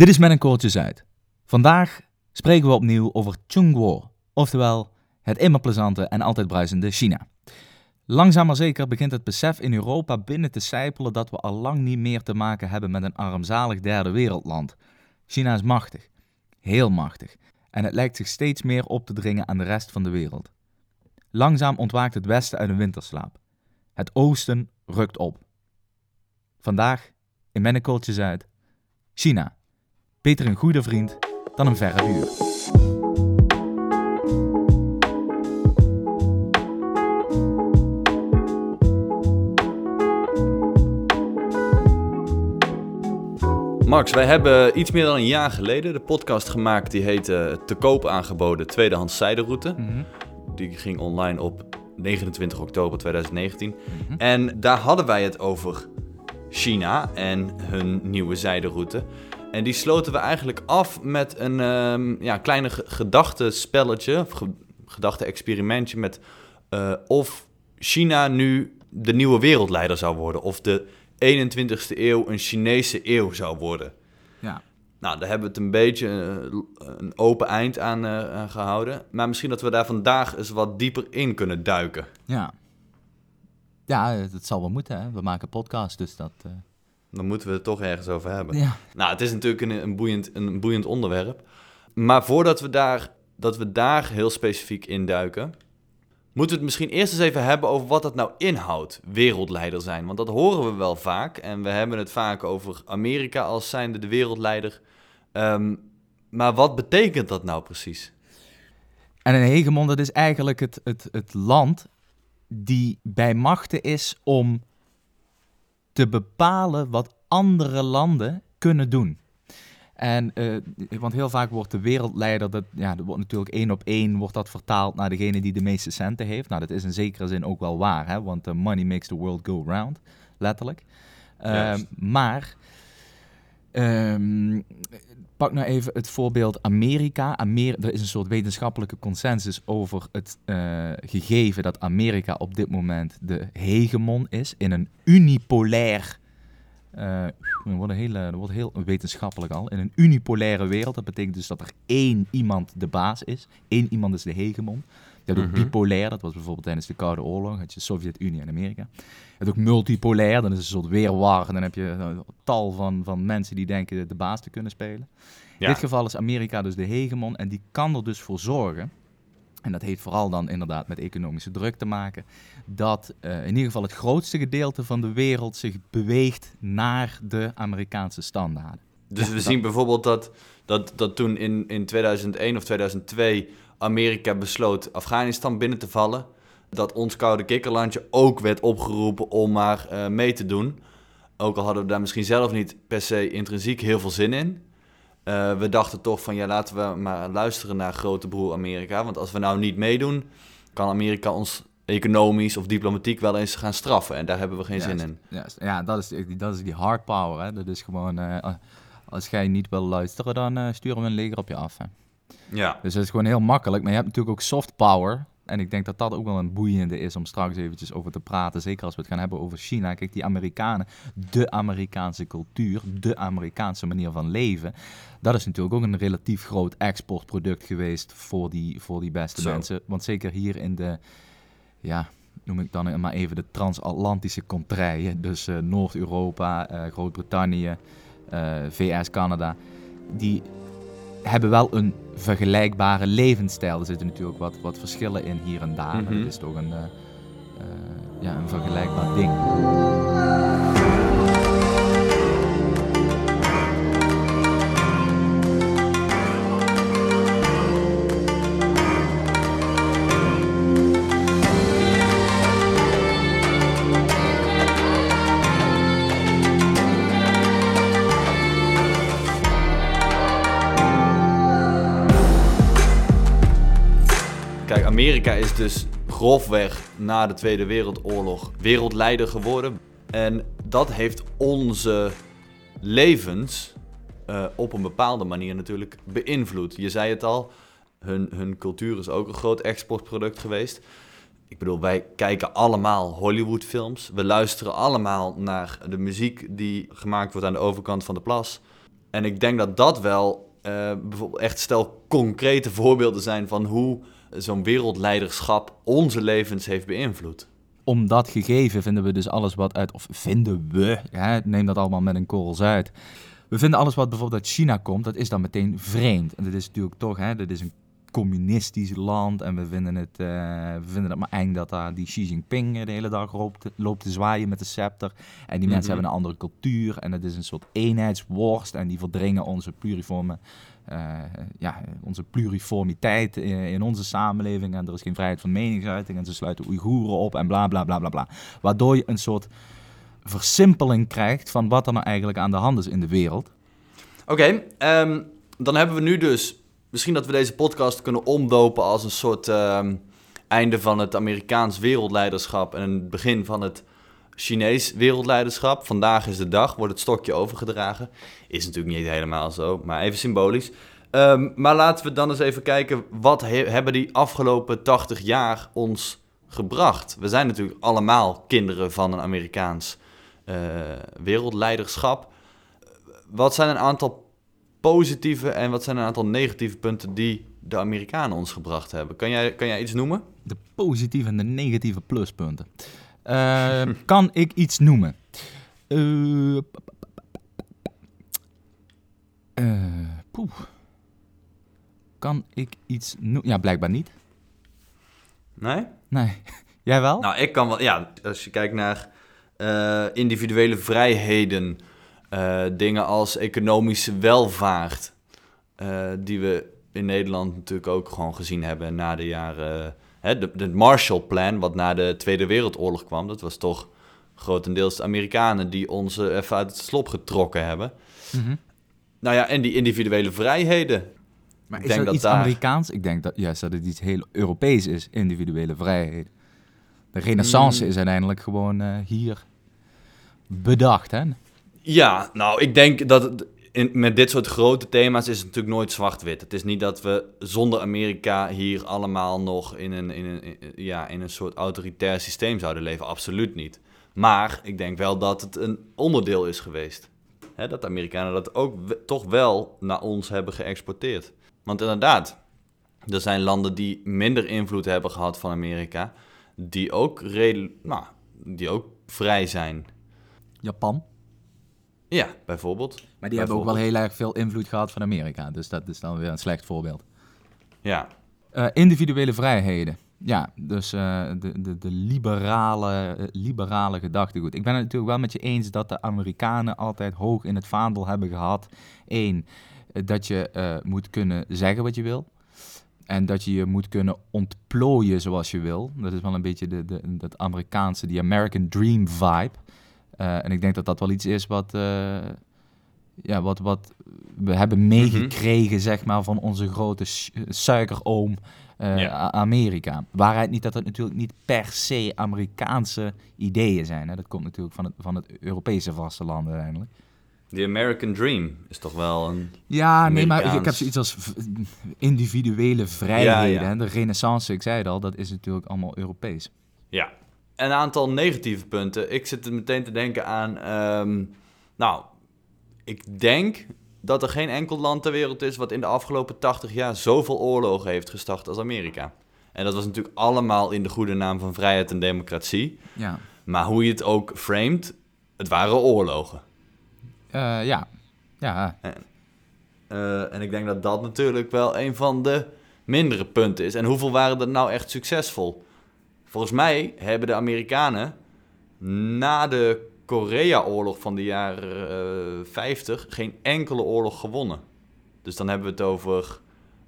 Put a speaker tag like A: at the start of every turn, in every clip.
A: Dit is Met een Zuid. Vandaag spreken we opnieuw over Chungguo, oftewel het immer plezante en altijd bruisende China. Langzaam maar zeker begint het besef in Europa binnen te sijpelen dat we al lang niet meer te maken hebben met een armzalig derde wereldland. China is machtig, heel machtig, en het lijkt zich steeds meer op te dringen aan de rest van de wereld. Langzaam ontwaakt het Westen uit een winterslaap. Het Oosten rukt op. Vandaag in Mennekooltje Zuid, China. Beter een goede vriend dan een verre buur.
B: Max, wij hebben iets meer dan een jaar geleden de podcast gemaakt die heette Te koop aangeboden tweedehands zijderoute.
A: Mhm.
B: Die ging online op 29 oktober 2019.
A: Mhm.
B: En daar hadden wij het over China en hun nieuwe zijderoute. En die sloten we eigenlijk af met een ehm, ja, kleine ge- gedachtenspelletje, of ge- gedachte-experimentje met eh, of China nu de nieuwe wereldleider zou worden. Of de 21ste eeuw een Chinese eeuw zou worden.
A: Ja.
B: Nou, daar hebben we het een beetje eh, een open eind aan, eh, aan gehouden. Maar misschien dat we daar vandaag eens wat dieper in kunnen duiken.
A: Ja. Ja, het zal wel moeten, hè. We maken podcast, dus dat...
B: Dan moeten we het toch ergens over hebben.
A: Ja.
B: Nou, het is natuurlijk een, een, boeiend, een boeiend onderwerp. Maar voordat we daar, dat we daar heel specifiek in duiken, moeten we het misschien eerst eens even hebben over wat dat nou inhoudt, wereldleider zijn. Want dat horen we wel vaak. En we hebben het vaak over Amerika als zijnde de wereldleider. Ehm, maar wat betekent dat nou precies?
A: En een hegemon, dat is eigenlijk het, het, het land die bij machten is om te bepalen wat andere landen kunnen doen. En, eh, want heel vaak wordt de wereldleider, dat, ja, dat wordt natuurlijk één op één wordt dat vertaald naar degene die de meeste centen heeft. Nou, dat is in zekere zin ook wel waar, hè, want eh, money makes the world go round, letterlijk. Eh, maar, ehm, pak nou even het voorbeeld Amerika. Amer er is een soort wetenschappelijke consensus over het eh, gegeven dat Amerika op dit moment de hegemon is in een unipolair. eh dat wordt, wordt heel wetenschappelijk al. In een unipolaire wereld. Dat betekent dus dat er één iemand de baas is. Één iemand is de hegemon. Je hebt ook
B: Mhm.
A: bipolair. Dat was bijvoorbeeld tijdens de Koude Oorlog. Had je Sovjet-Unie en Amerika. Je hebt ook multipolair. Dan is het een soort weerwar. En dan heb je een tal van, van mensen die denken de baas te kunnen spelen. In dit geval is Amerika dus de hegemon en die kan er dus voor zorgen, en dat heeft vooral dan inderdaad met economische druk te maken, dat eh, in ieder geval het grootste gedeelte van de wereld zich beweegt naar de Amerikaanse standaarden.
B: Dus we zien bijvoorbeeld dat, dat, dat toen in, in 2001 of 2002 Amerika besloot Afghanistan binnen te vallen, dat ons koude kikkerlandje ook werd opgeroepen om maar eh, mee te doen. Ook al hadden we daar misschien zelf niet per se intrinsiek heel veel zin in. Eh, we dachten toch van ja, laten we maar luisteren naar grote broer Amerika. Want als we nou niet meedoen, kan Amerika ons economisch of diplomatiek wel eens gaan straffen. En daar hebben we geen zin in.
A: Ja, dat is, die- dat is die hard power. Hè. Dat is gewoon, eh, als jij niet wil luisteren, dan eh, sturen we een leger op je af. Hè.
B: Ja.
A: Dus dat is gewoon heel makkelijk. Maar je hebt natuurlijk ook soft power. En ik denk dat dat ook wel een boeiende is om straks eventjes over te praten. Zeker als we het gaan hebben over China. Kijk, die Amerikanen, de Amerikaanse cultuur, de Amerikaanse manier van leven. Dat is natuurlijk ook een relatief groot exportproduct geweest voor die, voor die beste
B: Zo.
A: mensen. Want zeker hier in de, ja, noem ik dan maar even de transatlantische contraien. Dus eh, Noord-Europa, eh, Groot-Brittannië, VS, Canada. Die hebben wel een vergelijkbare levensstijl. Er zitten natuurlijk wat, wat verschillen in hier en daar. Maar
B: Mhm.
A: het is toch een, eh, eh, ja, een vergelijkbaar ding.
B: Amerika is dus grofweg na de Tweede Wereldoorlog wereldleider geworden. En dat heeft onze levens eh, op een bepaalde manier natuurlijk beïnvloed. Je zei het al, hun, hun cultuur is ook een groot exportproduct geweest. Ik bedoel, wij kijken allemaal Hollywoodfilms. We luisteren allemaal naar de muziek die gemaakt wordt aan de overkant van de plas. En ik denk dat dat wel eh, bijvoorbeeld echt stel concrete voorbeelden zijn van hoe zo'n wereldleiderschap onze levens heeft beïnvloed.
A: Om dat gegeven vinden we dus alles wat uit, of vinden we, hè, neem dat allemaal met een korrels uit. We vinden alles wat bijvoorbeeld uit China komt, dat is dan meteen vreemd. En dat is natuurlijk toch, hè, dat is een communistisch land en we vinden het, eh, we vinden het maar eng dat daar die Xi Jinping eh, de hele dag loopt, loopt te zwaaien met de scepter. En die mensen
B: Mhm.
A: hebben een andere cultuur en het is een soort eenheidsworst en die verdringen onze pluriforme, ja, onze pluriformiteit in, onze samenleving en er is geen vrijheid van meningsuiting en ze sluiten Oeigoeren op en bla bla bla bla bla. Waardoor je een soort versimpeling krijgt van wat er nou eigenlijk aan de hand is in de wereld.
B: Oké, ehm, dan hebben we nu dus... Misschien dat we deze podcast kunnen omdopen als een soort ehm, einde van het Amerikaans wereldleiderschap... en het begin van het Chinees wereldleiderschap. Vandaag is de dag, wordt het stokje overgedragen. Is natuurlijk niet helemaal zo, maar even symbolisch. Ehm, maar laten we dan eens even kijken, wat he- hebben die afgelopen 80 jaar ons gebracht? We zijn natuurlijk allemaal kinderen van een Amerikaans eh, wereldleiderschap. Wat zijn een aantal positieve en wat zijn een aantal negatieve punten die de Amerikanen ons gebracht hebben? Kan jij, kan jij iets noemen?
A: De positieve en de negatieve pluspunten. Eh, kan ik iets noemen? Poeh. Kan ik iets noemen? Ja, blijkbaar niet.
B: Nee?
A: Nee. Jij wel?
B: Nou, ik kan wel. Ja, als je kijkt naar eh, individuele vrijheden, dingen als economische welvaart, die we in Nederland natuurlijk ook gewoon gezien hebben na de jaren. Hè, de, de Marshallplan, wat na de Tweede Wereldoorlog kwam, dat was toch grotendeels de Amerikanen die ons even uit het slop getrokken hebben.
A: Mhm.
B: Nou ja, en die individuele vrijheden.
A: Maar
B: Ik
A: is
B: denk
A: dat,
B: dat
A: iets
B: daar-
A: Amerikaans? Ik denk dat, juist dat het iets heel Europees is, individuele vrijheid. De renaissance
B: Mm.
A: is uiteindelijk gewoon eh, hier bedacht, hè?
B: Ja, nou, ik denk dat het met dit soort grote thema's is het natuurlijk nooit zwart-wit. Het is niet dat we zonder Amerika hier allemaal nog in een, in een, in- ja, in een soort autoritair systeem zouden leven. Absoluut niet. Maar ik denk wel dat het een onderdeel is geweest. Hè, dat de Amerikanen dat ook toch wel naar ons hebben geëxporteerd. Want inderdaad, er zijn landen die minder invloed hebben gehad van Amerika, die ook, nou, die ook vrij zijn.
A: Japan.
B: Ja, bijvoorbeeld.
A: Maar die hebben ook wel heel erg veel invloed gehad van Amerika. Dus dat is dan weer een slecht voorbeeld.
B: Ja,
A: Eh, individuele vrijheden. Ja, dus eh, de, de, de liberale, eh, liberale gedachtegoed. Ik ben het natuurlijk wel met je eens dat de Amerikanen altijd hoog in het vaandel hebben gehad. Eén, dat je moet kunnen zeggen wat je wil. En dat je je moet kunnen ontplooien zoals je wil. Dat is wel een beetje de, de, dat Amerikaanse, die American Dream vibe. Eh, en ik denk dat dat wel iets is wat, eh, ja, wat, wat we hebben meegekregen, zeg maar, van onze grote su- suikeroom eh,
B: Ja.
A: Amerika. Waarheid niet dat het natuurlijk niet per se Amerikaanse ideeën zijn. Hè? Dat komt natuurlijk van het, van het Europese vasteland uiteindelijk.
B: The American Dream is toch wel een...
A: Ja, nee, maar ik, ik heb zoiets als individuele vrijheden.
B: Ja, ja.
A: Hè? De renaissance, ik zei het al, dat is natuurlijk allemaal Europees.
B: Ja. Een aantal negatieve punten. Ik zit er meteen te denken aan... ehm, nou, ik denk dat er geen enkel land ter wereld is... wat in de afgelopen 80 jaar zoveel oorlogen heeft gestart als Amerika. En dat was natuurlijk allemaal in de goede naam van vrijheid en democratie.
A: Ja,
B: Maar hoe je het ook framed, het waren oorlogen.
A: Eh, ja. ja.
B: Eh, en ik denk dat dat natuurlijk wel een van de mindere punten is. En hoeveel waren er nou echt succesvol? Volgens mij hebben de Amerikanen na de Korea-oorlog van de jaren eh 50 geen enkele oorlog gewonnen. Dus dan hebben we het over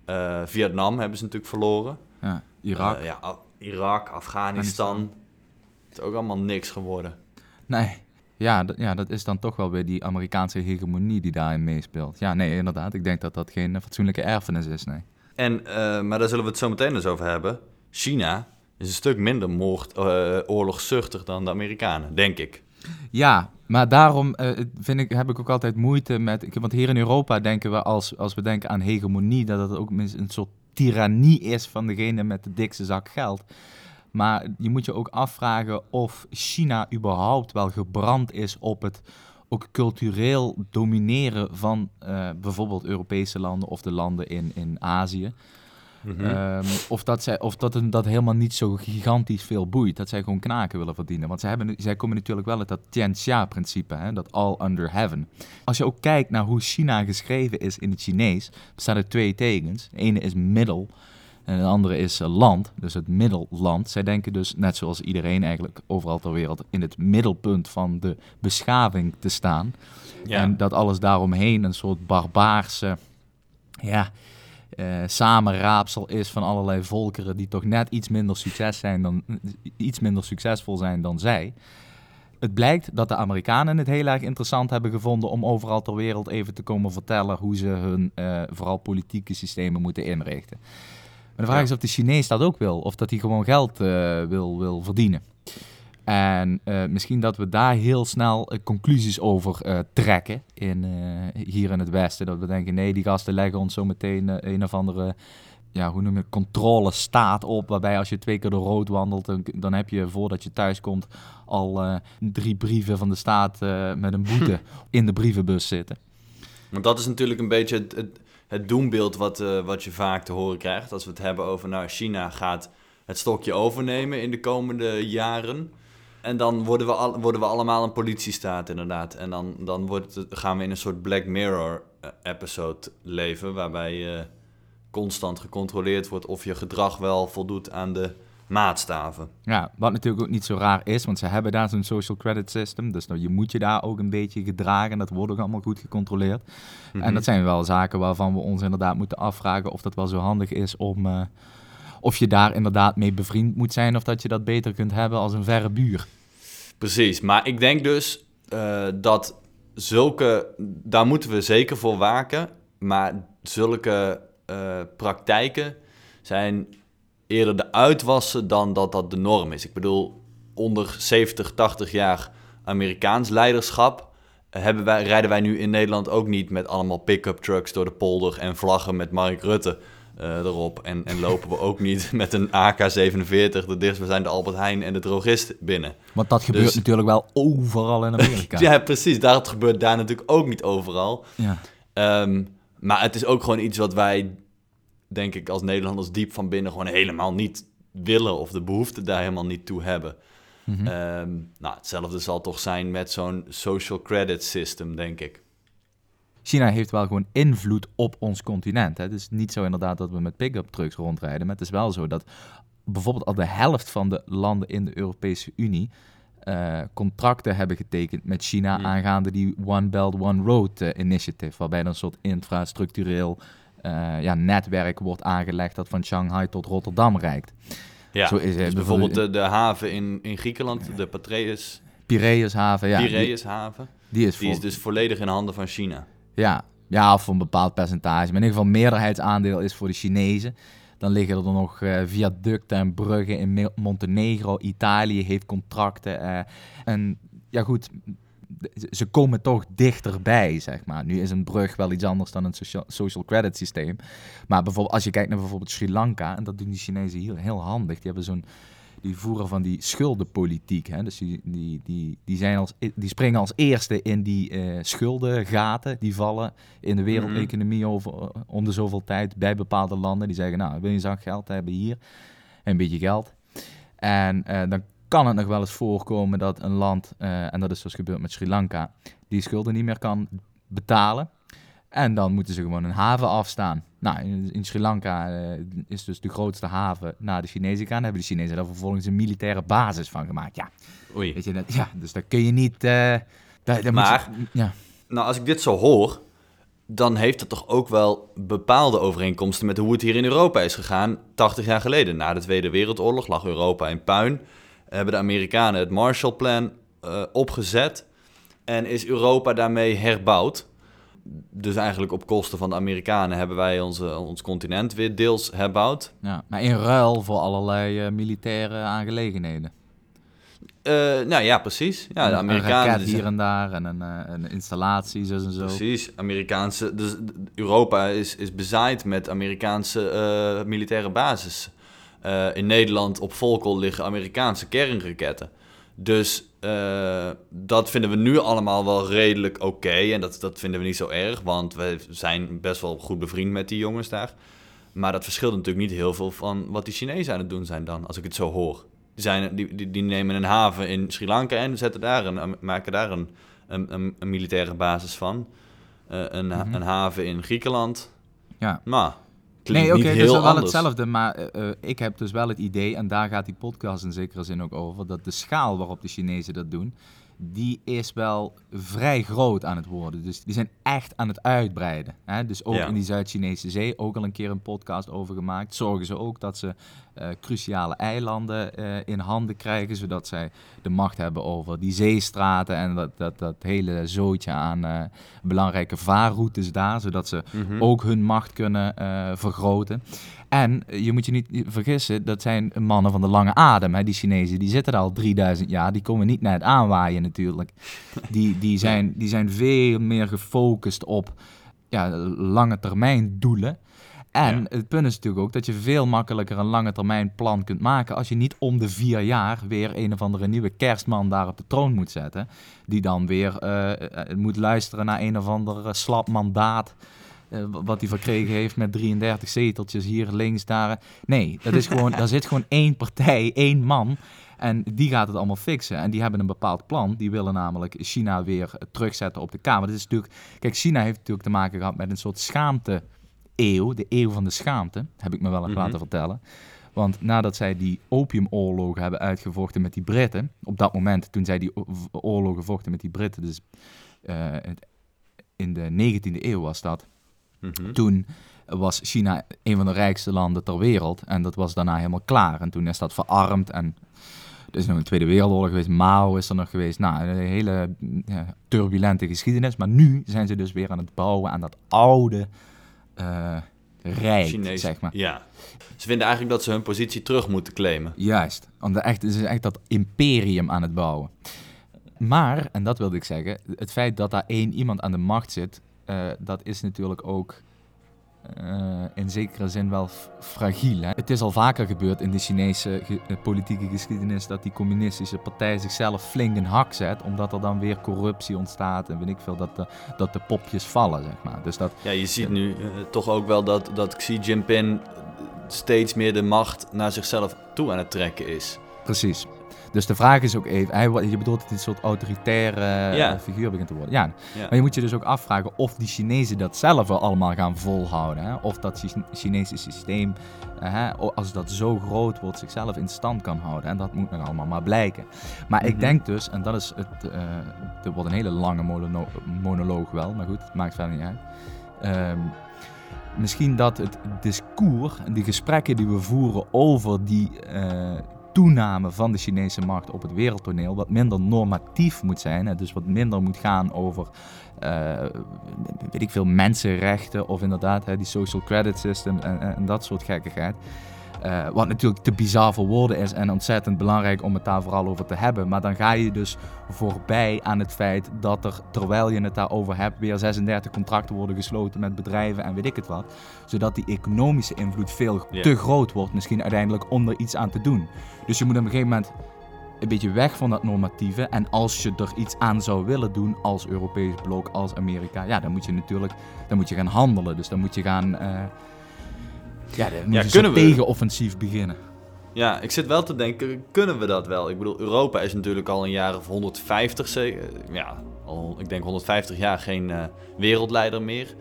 B: eh, Vietnam hebben ze natuurlijk verloren.
A: ja. Irak.
B: Eh, ja, Irak, Afghanistan. Het is ook allemaal niks geworden.
A: Nee. Ja, dat- ja, dat is dan toch wel weer die Amerikaanse hegemonie die daarin meespeelt. Ja, nee, inderdaad. Ik denk dat dat geen eh, fatsoenlijke erfenis is, nee.
B: En, eh, maar daar zullen we het zo meteen eens over hebben. China is een stuk minder moord, eh, oorlogszuchtig dan de Amerikanen, denk ik.
A: Ja, maar daarom eh, vind ik, heb ik ook altijd moeite met... Want hier in Europa denken we, als, als we denken aan hegemonie... dat het ook een soort tirannie is van degene met de dikste zak geld. Maar je moet je ook afvragen of China überhaupt wel gebrand is op het ook cultureel domineren van uh, bijvoorbeeld Europese landen of de landen in, in Azië. Mhm. Ehm, of dat, zij, of dat dat helemaal niet zo gigantisch veel boeit. Dat zij gewoon knaken willen verdienen. Want zij, hebben, zij komen natuurlijk wel uit dat Tianxia-principe, dat all under heaven. Als je ook kijkt naar hoe China geschreven is in het Chinees, bestaat uit twee tekens. De ene is middel en de andere is eh, land, dus het middelland. Zij denken dus, net zoals iedereen eigenlijk overal ter wereld, in het middelpunt van de beschaving te staan. En dat alles daaromheen een soort barbaarse, ja, uh, samenraapsel is van allerlei volkeren die toch net iets minder, succes zijn dan, iets minder succesvol zijn dan zij. Het blijkt dat de Amerikanen het heel erg interessant hebben gevonden om overal ter wereld even te komen vertellen hoe ze hun uh, vooral politieke systemen moeten inrichten. Maar de vraag is of de Chinees dat ook wil, of dat hij gewoon geld uh, wil, wil verdienen. En uh, misschien dat we daar heel snel uh, conclusies over uh, trekken in, hier in het Westen. Dat we denken, nee, die gasten leggen ons zo meteen een of andere, ja, hoe noem je controle staat op. Waarbij als je twee keer door rood wandelt, dan, dan heb je voordat je thuis komt al drie brieven van de staat met een boete in de brievenbus zitten.
B: Want dat is natuurlijk een beetje het, het, het doembeeld wat, wat je vaak te horen krijgt. Als we het hebben over, nou, China gaat het stokje overnemen in de komende jaren. En dan worden we, al, worden we allemaal een politiestaat, inderdaad. En dan, dan wordt het, gaan we in een soort Black Mirror-episode eh, leven, waarbij je constant gecontroleerd wordt of je gedrag wel voldoet aan de maatstaven.
A: Ja, wat natuurlijk ook niet zo raar is, want ze hebben daar zo'n social credit system. Dus nou, je moet je daar ook een beetje gedragen. Dat wordt ook allemaal goed gecontroleerd. En mhm. dat zijn wel zaken waarvan we ons inderdaad moeten afvragen of dat wel zo handig is om. Uh, of je daar inderdaad mee bevriend moet zijn of dat je dat beter kunt hebben als een verre buur.
B: Precies, maar ik denk dus uh, dat zulke, daar moeten we zeker voor waken, maar zulke uh, praktijken zijn eerder de uitwassen dan dat dat de norm is. Ik bedoel, onder 70, 80 jaar Amerikaans leiderschap hebben wij, rijden wij nu in Nederland ook niet met allemaal pick-up trucks door de polder en vlaggen met Mark Rutte uh, erop. En, en lopen we ook niet met een AK-47 de dichtstbijzijnde Albert Heijn en de drogist binnen.
A: Want dat gebeurt dus- natuurlijk wel overal in Amerika.
B: ja, precies. Dat gebeurt daar natuurlijk ook niet overal. Ja. Um, maar het is ook gewoon iets wat wij, denk ik, als Nederlanders diep van binnen gewoon helemaal niet willen of de behoefte daar helemaal niet toe hebben. Mm -hmm. um, nou, hetzelfde zal toch zijn met zo'n social credit system, denk ik.
A: China heeft wel gewoon invloed op ons continent. Hè. Het is niet zo inderdaad dat we met pick-up trucks rondrijden, maar het is wel zo dat bijvoorbeeld al de helft van de landen in de Europese Unie uh, contracten hebben getekend met China aangaande die One Belt One Road uh, initiative, waarbij er een soort infrastructureel uh, ja, netwerk wordt aangelegd dat van Shanghai tot Rotterdam reikt.
B: Ja, zo is, dus bijvoorbeeld de, de, haven in, in Griekenland, de Patreus...
A: Piraeushaven, ja.
B: Piraeushaven. Die, is, die is dus volledig in handen van China.
A: Ja, ja, voor een bepaald percentage. Maar in ieder geval meerderheidsaandeel is voor de Chinezen. Dan liggen er nog uh, viaducten en bruggen in Montenegro. Italië heeft contracten. Uh, en ja goed, ze komen toch dichterbij, zeg maar. Nu is een brug wel iets anders dan een social, credit systeem. Maar bijvoorbeeld, als je kijkt naar bijvoorbeeld Sri Lanka, en dat doen die Chinezen hier heel handig. Die hebben zo'n die voeren van die schuldenpolitiek. Hè? Dus die, die, die, die, zijn als, die springen als eerste in die uh, schuldengaten die vallen in de wereldeconomie mhm. over, om de zoveel tijd bij bepaalde landen. Die zeggen, nou, wil je zak geld hebben hier? Een beetje geld. En uh, dan kan het nog wel eens voorkomen dat een land, uh, en dat is dus gebeurd met Sri Lanka, die schulden niet meer kan betalen. En dan moeten ze gewoon een haven afstaan. Nou, in, Sri Lanka uh, is dus de grootste haven naar de Chinezen gaan. hebben de Chinezen daar vervolgens een militaire basis van gemaakt. Ja, Oei. Weet je, dat, ja dus daar kun je niet... Uh,
B: daar, maar, ja. nou, als ik dit zo hoor, dan heeft het toch ook wel bepaalde overeenkomsten met hoe het hier in Europa is gegaan 80 jaar geleden. Na de Tweede Wereldoorlog lag Europa in puin. Hebben de Amerikanen het Marshallplan uh, opgezet en is Europa daarmee herbouwd dus eigenlijk op kosten van de Amerikanen hebben wij onze, ons continent weer deels herbouwd.
A: Ja, maar in ruil voor allerlei uh, militaire aangelegenheden.
B: Uh, nou ja, precies. Ja, de Amerikanen.
A: Een hier en daar en een, uh, een installaties en zo.
B: Precies. Amerikaanse. Dus Europa is, is bezaaid met Amerikaanse militaire bases. in Nederland op Volkel liggen Amerikaanse kernraketten. Dus eh, dat vinden we nu allemaal wel redelijk oké. En dat, dat vinden we niet zo erg, want we zijn best wel goed bevriend met die jongens daar. Maar dat verschilt natuurlijk niet heel veel van wat die Chinezen aan het doen zijn dan, als ik het zo hoor. Die, zijn, die, die, die nemen een haven in Sri Lanka en zetten daar een, maken daar een, een, een, militaire basis van. Uh, een,
A: Mhm.
B: een haven in Griekenland.
A: Ja.
B: Maar, klinkt
A: Nee, oké,
B: niet
A: het is wel
B: anders.
A: hetzelfde, maar eh, eh, ik heb dus wel het idee, en daar gaat die podcast in zekere zin ook over, dat de schaal waarop de Chinezen dat doen, die is wel vrij groot aan het worden. Dus die zijn echt aan het uitbreiden. Hè? Dus ook
B: Ja.
A: in die Zuid-Chinese zee, ook al een keer een podcast over gemaakt, zorgen ze ook dat ze eh, cruciale eilanden eh, in handen krijgen, zodat zij de macht hebben over die zeestraten en dat, dat, dat hele zootje aan eh, belangrijke vaarroutes daar, zodat ze
B: Mhm.
A: ook hun macht kunnen vergroten. En je moet je niet vergissen, dat zijn mannen van de lange adem. Hè? Die Chinezen, die zitten er al 3000 jaar. Die komen niet net aanwaaien natuurlijk. Die, die, zijn, die zijn veel meer gefocust op ja, lange termijn doelen. En
B: Ja.
A: het punt is natuurlijk ook dat je veel makkelijker een lange termijn plan kunt maken als je niet om de vier jaar weer een of andere nieuwe kerstman daar op de troon moet zetten. Die dan weer eh, eh, moet luisteren naar een of ander eh, slap mandaat. Eh, wat hij verkregen heeft met 33 zeteltjes hier links, daar. Nee, dat is gewoon, daar zit gewoon één partij, één man. En die gaat het allemaal fixen. En die hebben een bepaald plan. Die willen namelijk China weer terugzetten op de kamer. Dat is natuurlijk, kijk, China heeft natuurlijk te maken gehad met een soort schaamte eeuw, de eeuw van de schaamte, heb ik me wel eens
B: Mhm.
A: laten vertellen. Want nadat zij die opiumoorlogen hebben uitgevochten met die Britten, op dat moment toen zij die oorlogen vochten met die Britten, dus eh, in de 19e eeuw was dat,
B: Mhm.
A: toen was China een van de rijkste landen ter wereld en dat was daarna helemaal klaar. En toen is dat verarmd en er is nog een Tweede Wereldoorlog geweest, Mao is er nog geweest. Nou, een hele ja, turbulente geschiedenis. Maar nu zijn ze dus weer aan het bouwen aan dat oude eh, rijk,
B: Chinees.
A: zeg maar.
B: Ja. Ze vinden eigenlijk dat ze hun positie terug moeten claimen.
A: Juist, want echt, ze is echt dat imperium aan het bouwen. Maar, en dat wilde ik zeggen, het feit dat daar één iemand aan de macht zit, eh, dat is natuurlijk ook eh, in zekere zin wel fragiel. Hè? Het is al vaker gebeurd in de Chinese ge- eh, politieke geschiedenis dat die communistische partij zichzelf flink een hak zet, omdat er dan weer corruptie ontstaat en weet ik veel, dat de, dat de popjes vallen, zeg maar. Dus dat,
B: Ja, je ziet nu toch ook wel dat, dat Xi Jinping steeds meer de macht naar zichzelf toe aan het trekken is.
A: Precies. Dus de vraag is ook even, hij, je bedoelt dat hij een soort autoritaire
B: Ja.
A: eh, figuur begint te worden. Ja,
B: Ja.
A: maar je moet je dus ook afvragen of die Chinezen dat zelf wel allemaal gaan volhouden. Hè? Of dat Chi- Chinese systeem, eh, hè, als dat zo groot wordt, zichzelf in stand kan houden. En dat moet nog allemaal maar blijken. Maar ik
B: Mhm.
A: denk dus, en dat is het, eh er wordt een hele lange mono- monoloog wel, maar goed, het maakt verder niet uit. Ehm, misschien dat het discours en die gesprekken die we voeren over die toename van de Chinese markt op het wereldtoneel wat minder normatief moet zijn. Dus wat minder moet gaan over, eh, weet ik veel, mensenrechten of inderdaad die social credit system en, en dat soort gekkigheid. Eh, wat natuurlijk te bizar voor woorden is en ontzettend belangrijk om het daar vooral over te hebben. Maar dan ga je dus voorbij aan het feit dat er, terwijl je het daarover hebt, weer 36 contracten worden gesloten met bedrijven en weet ik het wat. Zodat die economische invloed veel te groot wordt, misschien uiteindelijk om er iets aan te doen. Dus je moet op een gegeven moment een beetje weg van dat normatieve. En als je er iets aan zou willen doen als Europees blok, als Amerika, ja, dan moet je natuurlijk dan moet je gaan handelen. Dus dan moet je gaan. eh, ja, dan moet
B: Ja,
A: je
B: kunnen we-
A: tegenoffensief beginnen.
B: Ja, ik zit wel te denken, kunnen we dat wel? Ik bedoel, Europa is natuurlijk al een jaar of 150, ze- eh, ja, al, ik denk 150 jaar geen eh, wereldleider meer.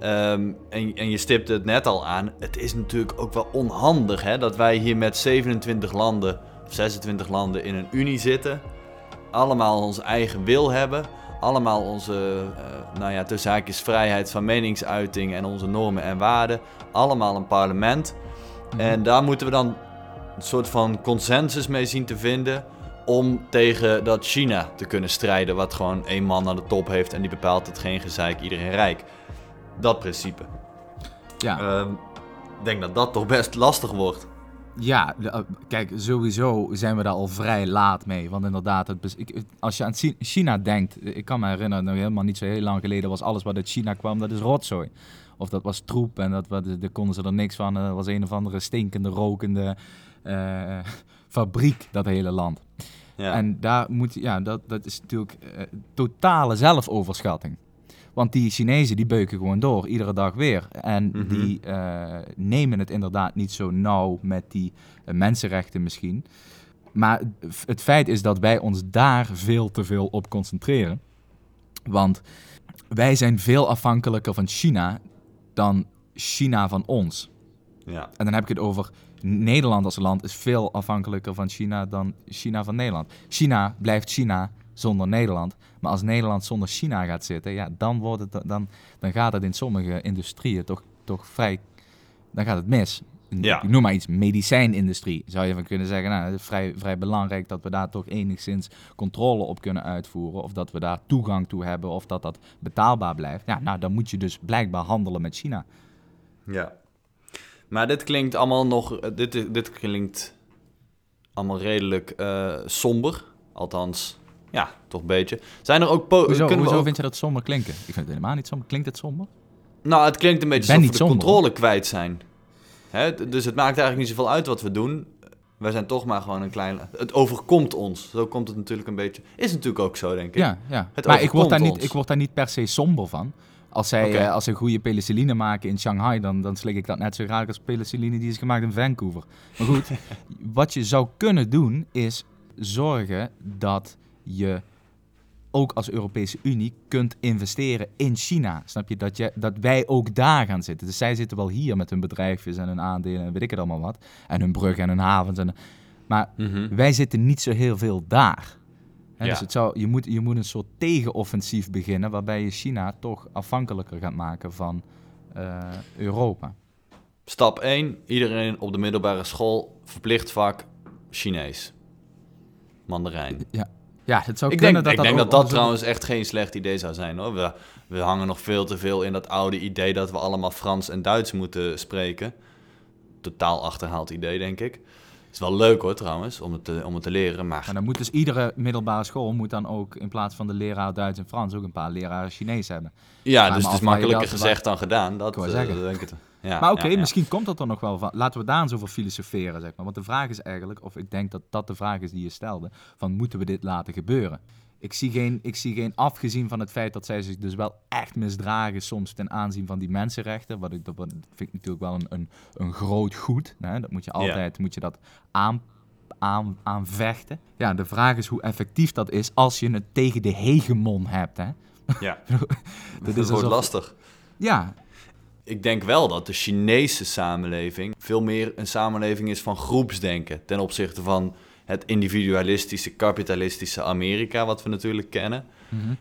B: Ehm, en, en je stipte het net al aan, het is natuurlijk ook wel onhandig hè, dat wij hier met 27 landen, of 26 landen in een unie zitten. Allemaal onze eigen wil hebben. Allemaal onze, eh, nou ja, tussen haakjes vrijheid van meningsuiting en onze normen en waarden. Allemaal een parlement. En daar moeten we dan een soort van consensus mee zien te vinden om tegen dat China te kunnen strijden, wat gewoon één man aan de top heeft en die bepaalt het geen gezeik, iedereen rijk. Dat principe.
A: Ja,
B: Ehm, ik denk dat dat toch best lastig wordt.
A: Ja eh, kijk, sowieso zijn we daar al vrij laat mee. Want inderdaad, het, ik, als je aan Chi- China denkt, ik kan me herinneren, nou, helemaal niet zo heel lang geleden was alles wat uit China kwam, dat is rotzooi. Of dat was troep en dat, daar konden ze er niks van. En dat was een of andere stinkende, rokende eh, fabriek, dat hele land.
B: Ja.
A: En daar moet, ja, dat, dat is natuurlijk eh, totale zelfoverschatting. Want die Chinezen die beuken gewoon door, iedere dag weer. En
B: Mhm.
A: die eh, nemen het inderdaad niet zo nauw met die eh, mensenrechten misschien. Maar het- het feit is dat wij ons daar veel te veel op concentreren. Want wij zijn veel afhankelijker van China dan China van ons.
B: ja.
A: En dan heb ik het over Nederland als land is veel afhankelijker van China dan China van Nederland. China blijft China zonder Nederland. Maar als Nederland zonder China gaat zitten, ja, dan, wordt het, dan, dan gaat het in sommige industrieën toch, toch vrij... Dan gaat het mis.
B: Ja.
A: Ik noem maar iets, medicijnindustrie. Zou je van kunnen zeggen, nou, het is vrij, vrij belangrijk dat we daar toch enigszins controle op kunnen uitvoeren. Of dat we daar toegang toe hebben, of dat dat betaalbaar blijft. Ja, nou, dan moet je dus blijkbaar handelen met China.
B: Ja. Maar dit klinkt allemaal nog... eh, Dit, dit klinkt allemaal redelijk eh, somber. Althans, ja, toch een beetje. Zijn er ook...
A: Hoezo,
B: kunnen
A: hoezo
B: ook-
A: vind je dat somber klinken? Ik vind het helemaal niet somber. Klinkt het somber?
B: Nou, het klinkt een beetje alsof we de
A: somber,
B: controle kwijt zijn. Hè? Dus het maakt eigenlijk niet zoveel uit wat we doen. Wij zijn toch maar gewoon een klein... Het overkomt ons. Zo komt het natuurlijk een beetje... Is natuurlijk ook zo, denk ik.
A: Ja, ja.
B: Het
A: maar ik word, daar niet, ik word daar niet per se somber van. Als zij, eh, als ze goede penicilline maken in Shanghai, dan, dan slik ik dat net zo graag als penicilline die is gemaakt in Vancouver. Maar goed, wat je zou kunnen doen, is zorgen dat je ook als Europese Unie kunt investeren in China. Snap je? Dat, je, dat wij ook daar gaan zitten. Dus zij zitten wel hier met hun bedrijfjes en hun aandelen en weet ik het allemaal wat. En hun bruggen en hun havens. En, maar
B: Mhm.
A: wij zitten niet zo heel veel daar.
B: Ja.
A: Dus het zou, je, moet, je moet een soort tegenoffensief beginnen waarbij je China toch afhankelijker gaat maken van eh, Europa.
B: Stap 1. Iedereen op de middelbare school verplicht vak Chinees. Mandarijn.
A: Ja, het zou
B: Ik
A: kunnen
B: denk,
A: dat
B: ik
A: dat
B: denk dat dat trouwens echt geen slecht idee zou zijn hoor. We, we hangen nog veel te veel in dat oude idee dat we allemaal Frans en Duits moeten spreken. Totaal achterhaald idee, denk ik. Het is wel leuk hoor trouwens, om het te, om het te leren. Maar
A: Maar dan moet dus iedere middelbare school moet dan ook in plaats van de leraar Duits en Frans ook een paar leraren Chinees hebben.
B: ja, dus het is makkelijker gezegd dan gedaan. Dat
A: zeggen.
B: denk ik het. Ja,
A: maar oké,
B: ja, ja.
A: misschien komt dat er nog wel van. Laten we daar eens over filosoferen, zeg maar. Want de vraag is eigenlijk, of ik denk dat dat de vraag is die je stelde, van moeten we dit laten gebeuren? Ik zie, geen, ik zie geen, afgezien van het feit dat zij zich dus wel echt misdragen soms ten aanzien van die mensenrechten, wat ik, dat vind ik natuurlijk wel een, een, een groot goed. Hè? Dat moet je altijd, moet je dat aan, aan, aanvechten. Ja, de vraag is hoe effectief dat is als je het tegen de hegemon hebt, hè?
B: Ja,
A: Dat is alsof-
B: lastig.
A: Ja,
B: Ik denk wel dat de Chinese samenleving veel meer een samenleving is van groepsdenken. Ten opzichte van het individualistische, kapitalistische Amerika, wat we natuurlijk kennen.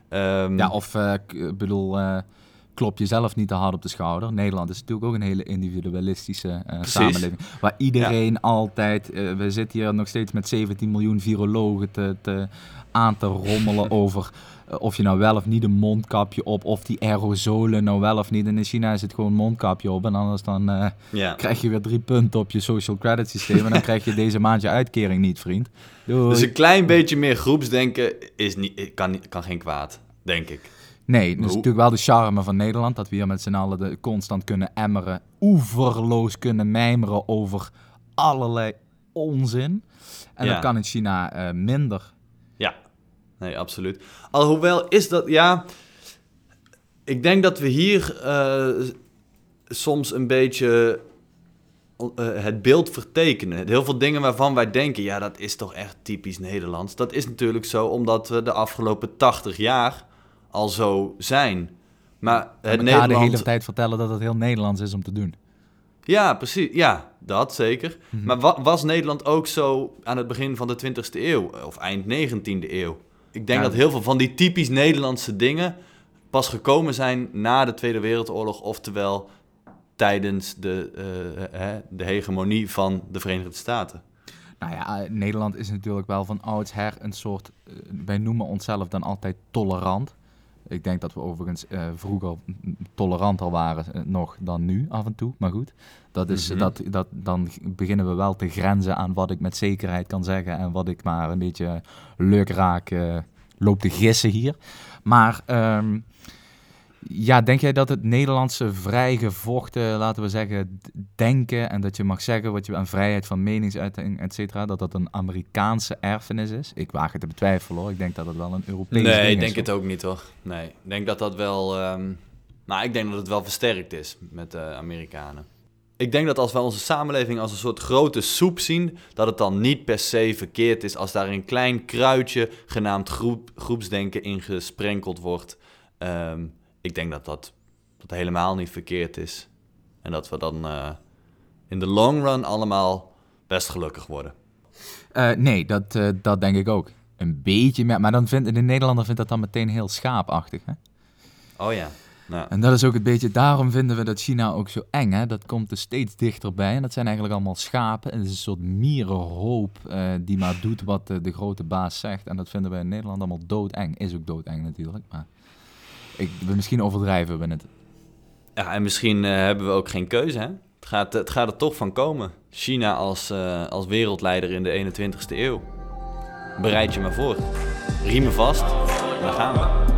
B: Ehm,
A: Ja, of eh, ik bedoel, eh, klop jezelf niet te hard op de schouder. Nederland is natuurlijk ook een hele individualistische eh, samenleving. Waar iedereen altijd, eh, we zitten hier nog steeds met 17 miljoen virologen te, te, aan te rommelen over eh, of je nou wel of niet een mondkapje op, of die aerosolen nou wel of niet. En in China is het gewoon een mondkapje op en anders dan
B: ja.
A: krijg je weer drie punten op je social credit systeem en dan krijg je deze maand je uitkering niet, vriend. Doei.
B: Dus een klein beetje meer groepsdenken is niet, kan, kan geen kwaad, denk ik.
A: Nee, dat is natuurlijk wel de charme van Nederland. Dat we hier met z'n allen de, constant kunnen emmeren. Oeverloos kunnen mijmeren over allerlei onzin. En
B: Ja.
A: dat kan in China eh, minder.
B: Ja, nee, absoluut. Alhoewel is dat, ja... Ik denk dat we hier eh, soms een beetje eh, het beeld vertekenen. Heel veel dingen waarvan wij denken, ja, dat is toch echt typisch Nederlands. Dat is natuurlijk zo omdat we de afgelopen 80 jaar al zo zijn. Maar het
A: elkaar
B: Nederland...
A: de hele tijd vertellen dat het heel Nederlands is om te doen.
B: Ja, precies. Ja, dat zeker.
A: Mhm.
B: Maar wa- was Nederland ook zo aan het begin van de 20e eeuw of eind 19e eeuw? Ik denk
A: Ja.
B: dat heel veel van die typisch Nederlandse dingen pas gekomen zijn na de Tweede Wereldoorlog, oftewel tijdens de, eh, hè, de hegemonie van de Verenigde Staten.
A: Nou ja, eh, Nederland is natuurlijk wel van oudsher een soort... eh, wij noemen onszelf dan altijd tolerant. Ik denk dat we overigens eh, vroeger toleranter waren eh, nog dan nu af en toe. Maar goed, dat is,
B: Mhm.
A: dat, dat, dan beginnen we wel te grenzen aan wat ik met zekerheid kan zeggen. En wat ik maar een beetje leuk raak eh, loop te gissen hier. Maar ehm, Ja, denk jij dat het Nederlandse vrijgevochten, laten we zeggen, denken en dat je mag zeggen wat je aan vrijheid van meningsuiting, et cetera, dat dat een Amerikaanse erfenis is? Ik waag het te betwijfelen hoor. Ik denk dat het wel een Europees ding is.
B: Nee, ik denk het ook niet hoor. Nee, ik denk dat dat wel... ehm, nou, ik denk dat het wel versterkt is met de Amerikanen. Ik denk dat als we onze samenleving als een soort grote soep zien, dat het dan niet per se verkeerd is als daar een klein kruidje genaamd groep, groepsdenken in gesprenkeld wordt. Ehm, ik denk dat dat, dat helemaal niet verkeerd is. En dat we dan eh, in de long run allemaal best gelukkig worden.
A: Eh, nee, dat, eh, dat denk ik ook. Een beetje meer, maar dan vindt de Nederlander vindt dat dan meteen heel schaapachtig. Hè?
B: Oh ja. Nou,
A: En dat is ook het beetje, daarom vinden we dat China ook zo eng. Hè? Dat komt er steeds dichterbij. En dat zijn eigenlijk allemaal schapen. En het is een soort mierenhoop die maar doet wat eh, de grote baas zegt. En dat vinden we in Nederland allemaal doodeng. Is ook doodeng natuurlijk. Maar ik, misschien overdrijven we het.
B: Ja, en misschien eh, hebben we ook geen keuze, hè? Het gaat, het gaat er toch van komen. China als, eh, als wereldleider in de 21ste eeuw. Bereid je maar voor. Riemen vast. Daar gaan we.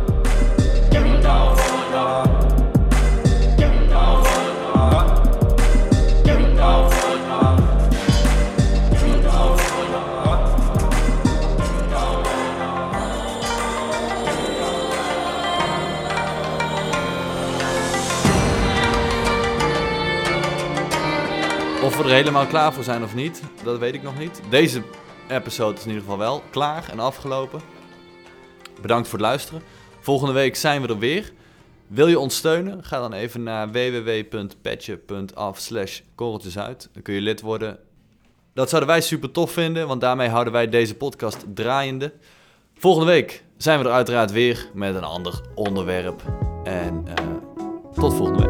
B: We er helemaal klaar voor zijn of niet, dat weet ik nog niet. Deze episode is in ieder geval wel klaar en afgelopen. Bedankt voor het luisteren. Volgende week zijn we er weer. Wil je ons steunen? Ga dan even naar www.petje.af slash korreltjesuit. Dan kun je lid worden. Dat zouden wij super tof vinden, want daarmee houden wij deze podcast draaiende. Volgende week zijn we er uiteraard weer met een ander onderwerp. En eh, tot volgende week.